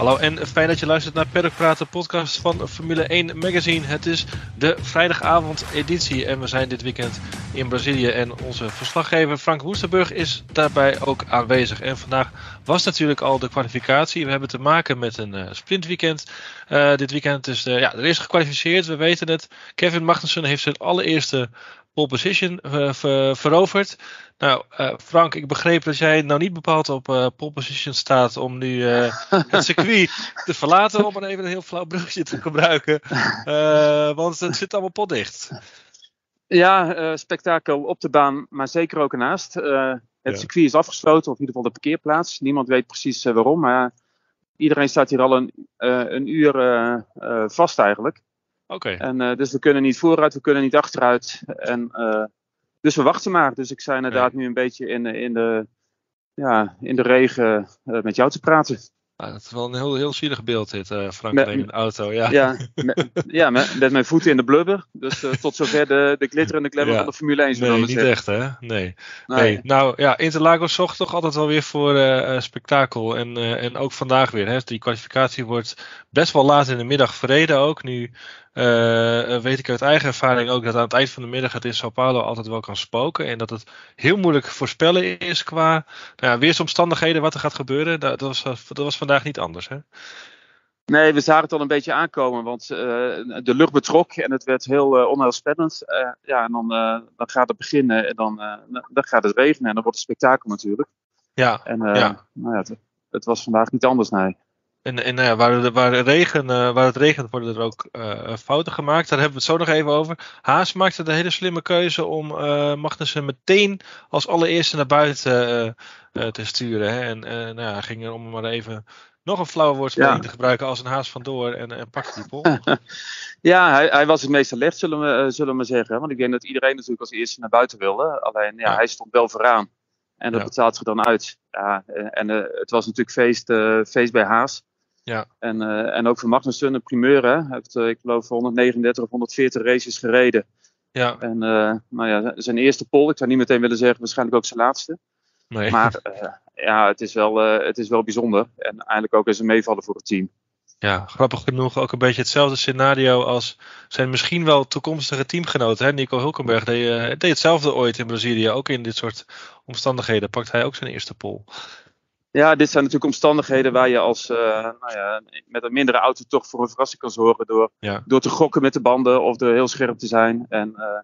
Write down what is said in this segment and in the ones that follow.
Hallo en fijn dat je luistert naar Paddock Praat, de podcast van Formule 1 Magazine. Het is de vrijdagavond editie en we zijn dit weekend in Brazilië. En onze verslaggever Frank Woesterburg is daarbij ook aanwezig. En vandaag was natuurlijk al de kwalificatie. We hebben te maken met een uh, sprintweekend. Uh, dit weekend is de, ja, er is gekwalificeerd, we weten het. Kevin Magnussen heeft zijn allereerste pole position ver, veroverd. Nou, uh, Frank, ik begreep dat jij nou niet bepaald op uh, pole position staat om nu het circuit te verlaten, om maar even een heel flauw bruggetje te gebruiken. want het zit allemaal potdicht. Ja, spektakel op de baan, maar zeker ook ernaast. het ja. circuit is afgesloten, of in ieder geval de parkeerplaats. Niemand weet precies waarom, maar iedereen staat hier al een, een uur vast eigenlijk. Oké. Okay. En dus we kunnen niet vooruit, we kunnen niet achteruit. En dus we wachten maar. Dus ik sta inderdaad nu een beetje in, in, de, ja, in de regen uh, met jou te praten. Ah, dat is wel een heel, heel zielig beeld dit, uh, Frank, met, in een auto. Ja, ja, met, ja met, met, mijn voeten in de blubber. Dus uh, tot zover de, de glitter en de glamour ja. van de Formule 1. Nee, niet echt hè? Nee. nee. nee. Nou ja, Interlagos zocht toch altijd wel weer voor uh, spektakel. En, en ook vandaag weer. Hè? Die kwalificatie wordt best wel laat in de middag verreden ook. Nu uh, weet ik uit eigen ervaring ook dat aan het eind van de middag het in Sao Paulo altijd wel kan spoken. En dat het heel moeilijk voorspellen is qua nou ja, weersomstandigheden wat er gaat gebeuren. Dat, was, dat was vandaag niet anders. Hè? Nee, we zagen het al een beetje aankomen, want uh, de lucht betrok en het werd heel uh, onheilspellend. Uh, ja, en dan, dan gaat het beginnen en dan, dan gaat het regenen en dan wordt het spektakel natuurlijk. Ja, en ja. Nou ja, het, het, was vandaag niet anders, nee. En, en nou waar, waar, regen, uh, waar het regent worden er ook uh, fouten gemaakt. Daar hebben we het zo nog even over. Haas maakte de hele slimme keuze om uh, Magnussen meteen als allereerste naar buiten te sturen. Hè. En nou ja, ging er om maar even nog een flauwe woordspeling ja. te gebruiken als een haas vandoor en, en pakte die pol. ja, hij, hij, was het meest alert, zullen we, zullen we zeggen. Want ik denk dat iedereen natuurlijk als eerste naar buiten wilde. Alleen ja, hij stond wel vooraan. En dat betaalt zich dan uit. Ja, en het was natuurlijk feest, feest bij Haas. Ja. En, uh, en ook voor Magnussen, een primeur. Hè? Hij heeft, uh, ik geloof, 139 of 140 races gereden. Ja. En uh, nou ja, zijn eerste pol, ik zou niet meteen willen zeggen, waarschijnlijk ook zijn laatste. Nee. Maar ja, het is, wel, het is wel bijzonder. En eigenlijk ook eens een meevallen voor het team. Ja, grappig genoeg ook een beetje hetzelfde scenario als zijn misschien wel toekomstige teamgenoten. Hè? Nico Hulkenberg deed, deed hetzelfde ooit in Brazilië. Ook in dit soort omstandigheden pakt hij ook zijn eerste pol. Ja, dit zijn natuurlijk omstandigheden waar je als uh, nou ja, met een mindere auto toch voor een verrassing kan zorgen door, ja. door te gokken met de banden of door heel scherp te zijn. En uh,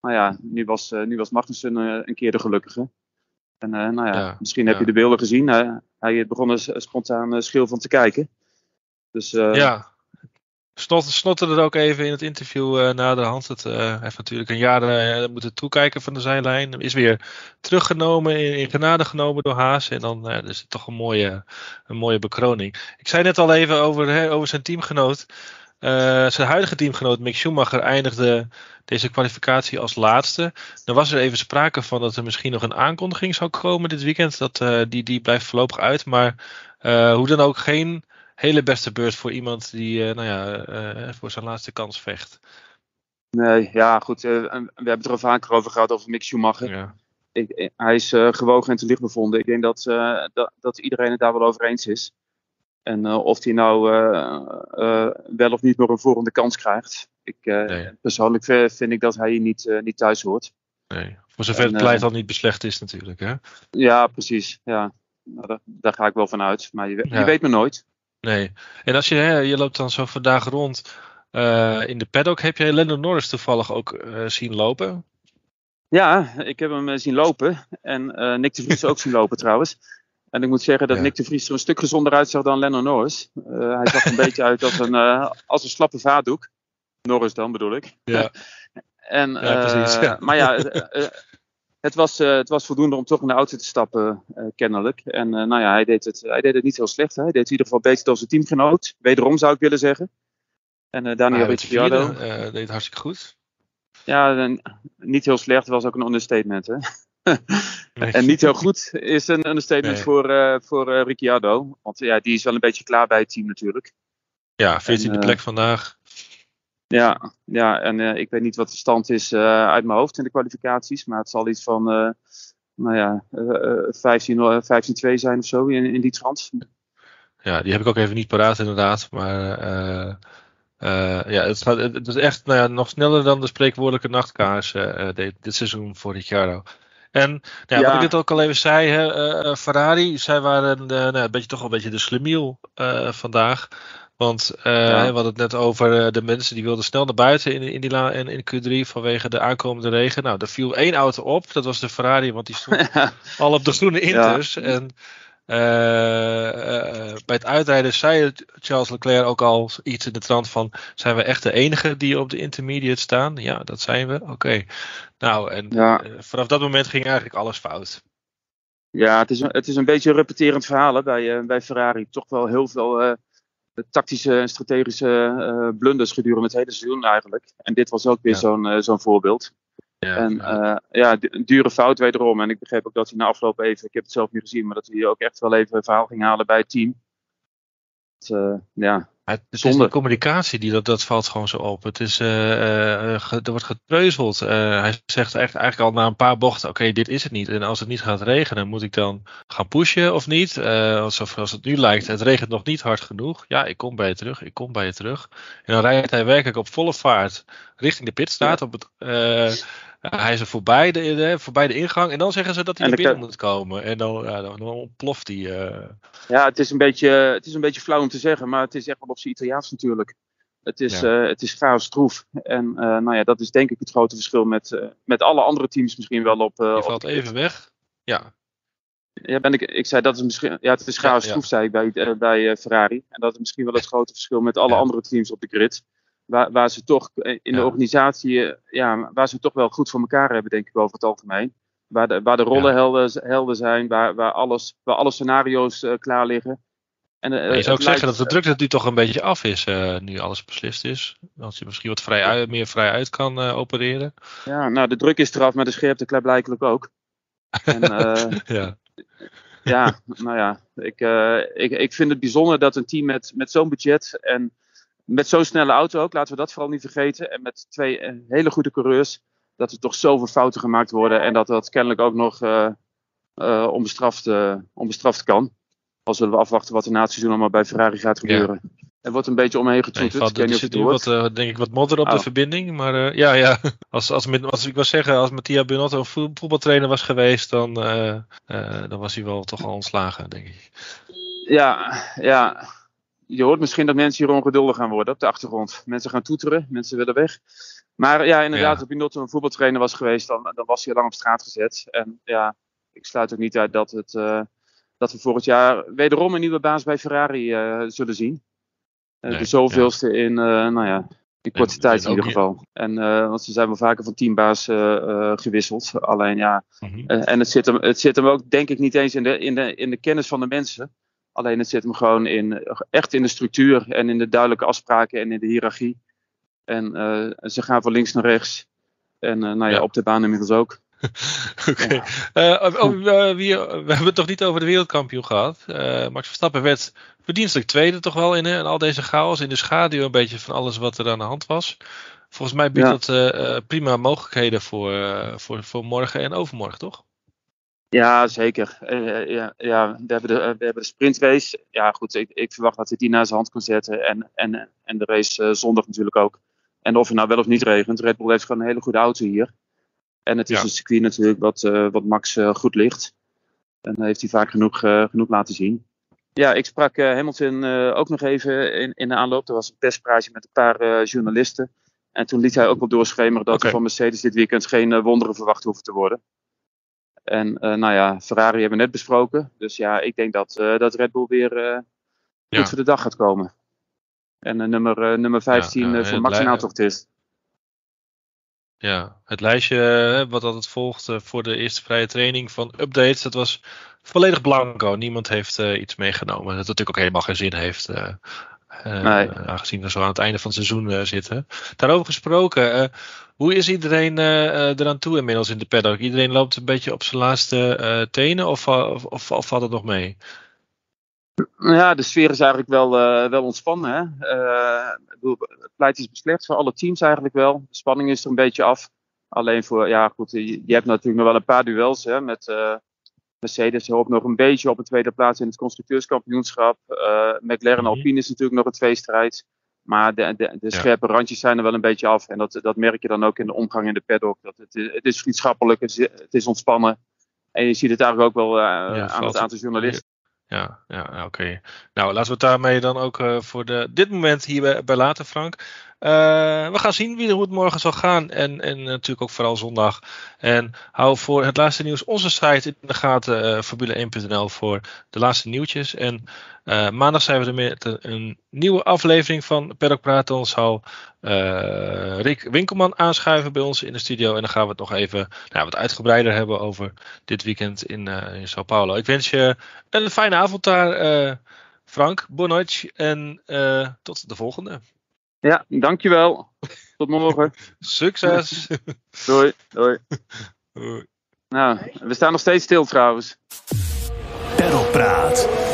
nou ja, nu was, uh, nu was Magnussen een keer de gelukkige. En nou ja, ja misschien heb je de beelden gezien. Hij, hij begon er spontaan schil van te kijken. Dus, ja, Snot, snotte er ook even in het interview uh, na de hand. Het uh, heeft natuurlijk een jaar uh, moeten toekijken van de zijlijn. Is weer teruggenomen, in, in genade genomen door Haas. En dan is het toch een mooie, een mooie bekroning. Ik zei net al even over, hè, over zijn teamgenoot. zijn huidige teamgenoot Mick Schumacher eindigde deze kwalificatie als laatste. Dan was er even sprake van dat er misschien nog een aankondiging zou komen dit weekend. Dat, die, die blijft voorlopig uit. Maar hoe dan ook geen hele beste beurt voor iemand die uh, nou ja, uh, voor zijn laatste kans vecht. Nee, ja goed. Uh, we hebben het er al vaker over gehad over Mick Schumacher. Ja. Ik, hij is gewogen en te licht bevonden. Ik denk dat, dat, dat, iedereen het daar wel over eens is. En of hij nou wel of niet nog een volgende kans krijgt. Ik, nee. Persoonlijk vind ik dat hij hier niet, niet thuis hoort. Nee, voor zover en, het pleit al niet beslecht is natuurlijk. Hè? Ja, precies. Ja. Nou, daar, daar, ga ik wel van uit. Maar je, ja. je weet me nooit. Nee. En als je, hè, je loopt dan zo vandaag rond uh, in de paddock, heb jij Lennon Norris toevallig ook uh, zien lopen? Ja, ik heb hem zien lopen. En uh, Nick de Vries ook zien lopen trouwens. En ik moet zeggen dat ja. Nick de Vries er een stuk gezonder uitzag dan Lennon Norris. hij zag een beetje uit als een, als een slappe vaatdoek. Norris dan bedoel ik. Ja. en, ja, precies. Ja. Maar ja, het was, uh, het was voldoende om toch in de auto te stappen, uh, kennelijk. En uh, nou ja, hij deed, het, hij deed het niet heel slecht. Hè? Hij deed het in ieder geval beter dan zijn teamgenoot. Wederom zou ik willen zeggen. En Daniel Ricciardo. deed het hartstikke goed. Ja, niet heel slecht was ook een understatement. Hè? En niet heel goed is een understatement nee. voor, voor Ricciardo. Want ja, die is wel een beetje klaar bij het team natuurlijk. Ja, 14e plek vandaag. Ja, ja en uh, ik weet niet wat de stand is uh, uit mijn hoofd in de kwalificaties. Maar het zal iets van nou ja, 15, 15-2 zijn of zo in, in die trant. Ja, die heb ik ook even niet paraat inderdaad. Maar ja, het, gaat, het is echt nou ja, nog sneller dan de spreekwoordelijke nachtkaars dit, dit, seizoen voor Ricciardo. En nou ja, wat ik dit ook al even zei, hè, Ferrari, zij waren nou, een beetje, toch wel een beetje de slemiel vandaag. Want uh, we hadden het net over uh, de mensen die wilden snel naar buiten in, in, die la in, in Q3 vanwege de aankomende regen. Nou, er viel één auto op, dat was de Ferrari, want die stond al op de groene inters. Ja. En uh, bij het uitrijden zei Charles Leclerc ook al iets in de trant van: zijn we echt de enige die op de intermediate staan? Ja, dat zijn we. Oké. Okay. Nou, en ja. vanaf dat moment ging eigenlijk alles fout. Ja, het is, het is een beetje een repeterend verhaal bij, bij Ferrari. Toch wel heel veel tactische en strategische uh, blunders gedurende het hele seizoen eigenlijk. En dit was ook weer ja. zo'n uh, zo'n voorbeeld. Ja, en uh, ja, een dure fout wederom. En ik begreep ook dat hij na afloop even, ik heb het zelf niet gezien, maar dat hij ook echt wel even een verhaal ging halen bij het team. Het, ja, het, is de communicatie, die, dat, dat valt gewoon zo op. Het is, uh, uh, ge, er wordt getreuzeld. Uh, hij zegt echt, eigenlijk al na een paar bochten, oké, okay, dit is het niet. En als het niet gaat regenen, moet ik dan gaan pushen of niet? alsof als het nu lijkt, het regent nog niet hard genoeg. Ja, ik kom bij je terug, ik kom bij je terug. En dan rijdt hij werkelijk op volle vaart richting de pitstraat. Ja. Op het, hij is er voorbij de, voorbij de ingang. En dan zeggen ze dat hij naar binnen moet komen. En dan, ja, dan, dan ontploft hij. Uh... Ja, het is, een beetje, het is een beetje flauw om te zeggen. Maar het is echt wel op zijn Italiaans natuurlijk. Het is, ja. uh, het is chaos troef. En uh, nou ja, dat is denk ik het grote verschil met, met alle andere teams misschien wel op. Je op valt even weg. Ja. Ja, ben ik, ik zei dat is misschien. Ja, het is chaos ja, troef, zei ik bij, bij Ferrari. En dat is misschien wel het grote verschil met alle andere teams op de grid waar, waar ze toch in de organisatie, ja, waar ze toch wel goed voor elkaar hebben, denk ik over het algemeen. Waar de, waar de rollen ja. helder, helder zijn, waar, waar, alles, waar alle scenario's uh, klaar liggen. En, uh, je zou ook zeggen dat de druk dat nu toch een beetje af is, uh, nu alles beslist is. Dat je misschien wat vrij uit, meer vrij uit kan opereren. Ja, nou de druk is eraf, maar de scherpte klaarblijkelijk ook. En, ja. ja, nou ja, ik, ik, ik vind het bijzonder dat een team met, met zo'n budget en met zo'n snelle auto ook, laten we dat vooral niet vergeten. En met twee eh, hele goede coureurs, dat er toch zoveel fouten gemaakt worden. En dat dat kennelijk ook nog uh, uh, onbestraft, uh, onbestraft kan. Als zullen we afwachten wat er na het seizoen allemaal bij Ferrari gaat gebeuren. Ja. Er wordt een beetje omheen getoeterd. Nee, er zit nu wat, uh, denk ik wat modder op oh. de verbinding. Maar uh, ja, ja. Als, als, als ik wil zeggen, als Mattia Binotto een voetbaltrainer was geweest, dan, uh, dan was hij wel toch al ontslagen, denk ik. Ja, ja je hoort misschien dat mensen hier ongeduldig gaan worden op de achtergrond. Mensen gaan toeteren, mensen willen weg. Maar ja, inderdaad, ja. als Binotto een voetbaltrainer was geweest, dan, dan was hij al lang op straat gezet. En ja, ik sluit ook niet uit dat, het, uh, dat we volgend jaar wederom een nieuwe baas bij Ferrari uh, zullen zien. Uh, nee, de zoveelste ja. in, nou ja, in korte en, tijd in ieder geval. En, want ze zijn wel vaker van teambaas gewisseld. Alleen ja, mm -hmm. en het zit, hem, het zit hem ook denk ik niet eens in de, in de, in de kennis van de mensen. Alleen het zit hem gewoon in, echt in de structuur en in de duidelijke afspraken en in de hiërarchie. En uh, ze gaan van links naar rechts. En uh, nou ja, ja, op de baan inmiddels ook. Oké. Okay. Ja. Uh, oh, we hebben het toch niet over de wereldkampioen gehad. Max Verstappen werd verdienstelijk tweede toch wel in, in al deze chaos. In de schaduw een beetje van alles wat er aan de hand was. Volgens mij biedt ja. dat prima mogelijkheden voor, voor, voor morgen en overmorgen, toch? Ja, zeker. Uh, ja, ja, we, hebben de, we hebben de sprintrace. Ja, goed, ik, ik verwacht dat hij die naar zijn hand kan zetten. En, en, en de race uh, zondag natuurlijk ook. En of het nou wel of niet regent, Red Bull heeft gewoon een hele goede auto hier. En het is ja. een circuit natuurlijk wat, wat Max goed ligt. En dat heeft hij vaak genoeg, genoeg laten zien. Ja, ik sprak Hamilton ook nog even in, in de aanloop. Er was een perspraatje met een paar journalisten. En toen liet hij ook wel doorschemeren dat okay. er van Mercedes dit weekend geen wonderen verwacht hoeven te worden. En uh, nou ja, Ferrari hebben we net besproken. Dus ja, ik denk dat, uh, dat Red Bull weer uh, goed ja. voor de dag gaat komen. En nummer, nummer 15 ja, voor Max aantocht is. Ja, het lijstje wat altijd volgt voor de eerste vrije training van updates, dat was volledig blanco. Niemand heeft iets meegenomen. Dat natuurlijk ook helemaal geen zin heeft. Uh, nee. Aangezien we zo aan het einde van het seizoen zitten. Daarover gesproken, hoe is iedereen eraan toe inmiddels in de paddock? Iedereen loopt een beetje op zijn laatste tenen of, of, of, of, valt het nog mee? Ja, de sfeer is eigenlijk wel, wel ontspannen. Hè? het pleit is beslecht voor alle teams eigenlijk wel. De spanning is er een beetje af. Alleen voor, ja goed, je, je hebt natuurlijk nog wel een paar duels hè, met uh, Mercedes hoopt nog een beetje op een tweede plaats in het constructeurskampioenschap. Uh, McLaren Mhm. Alpine is natuurlijk nog een tweestrijd. Maar de, de, de scherpe randjes zijn er wel een beetje af. En dat, dat merk je dan ook in de omgang in de paddock. Dat het, het is vriendschappelijk, het is, het is ontspannen. En je ziet het eigenlijk ook wel uh, aan het aantal journalisten. Ja, ja ja, oké. Nou, laten we het daarmee dan ook eh, voor de, dit moment hierbij bij laten, Frank. Eh, we gaan zien wie, hoe het morgen zal gaan. En, en natuurlijk ook vooral zondag. En hou voor het laatste nieuws onze site in de gaten, eh formule1.nl, voor de laatste nieuwtjes. En eh, maandag zijn we er met een nieuwe aflevering van Paddock Praten. Dan zal Rick Winkelman aanschuiven bij ons in de studio. En dan gaan we het nog even nou, wat uitgebreider hebben over dit weekend in, Sao Paulo. Ik wens je een fijne avond daar, Frank. Bonnoit. En tot de volgende. Ja, dankjewel. Tot morgen. Succes! Doei. Doei. Hoi. Nou, we staan nog steeds stil trouwens. Peddelpraat.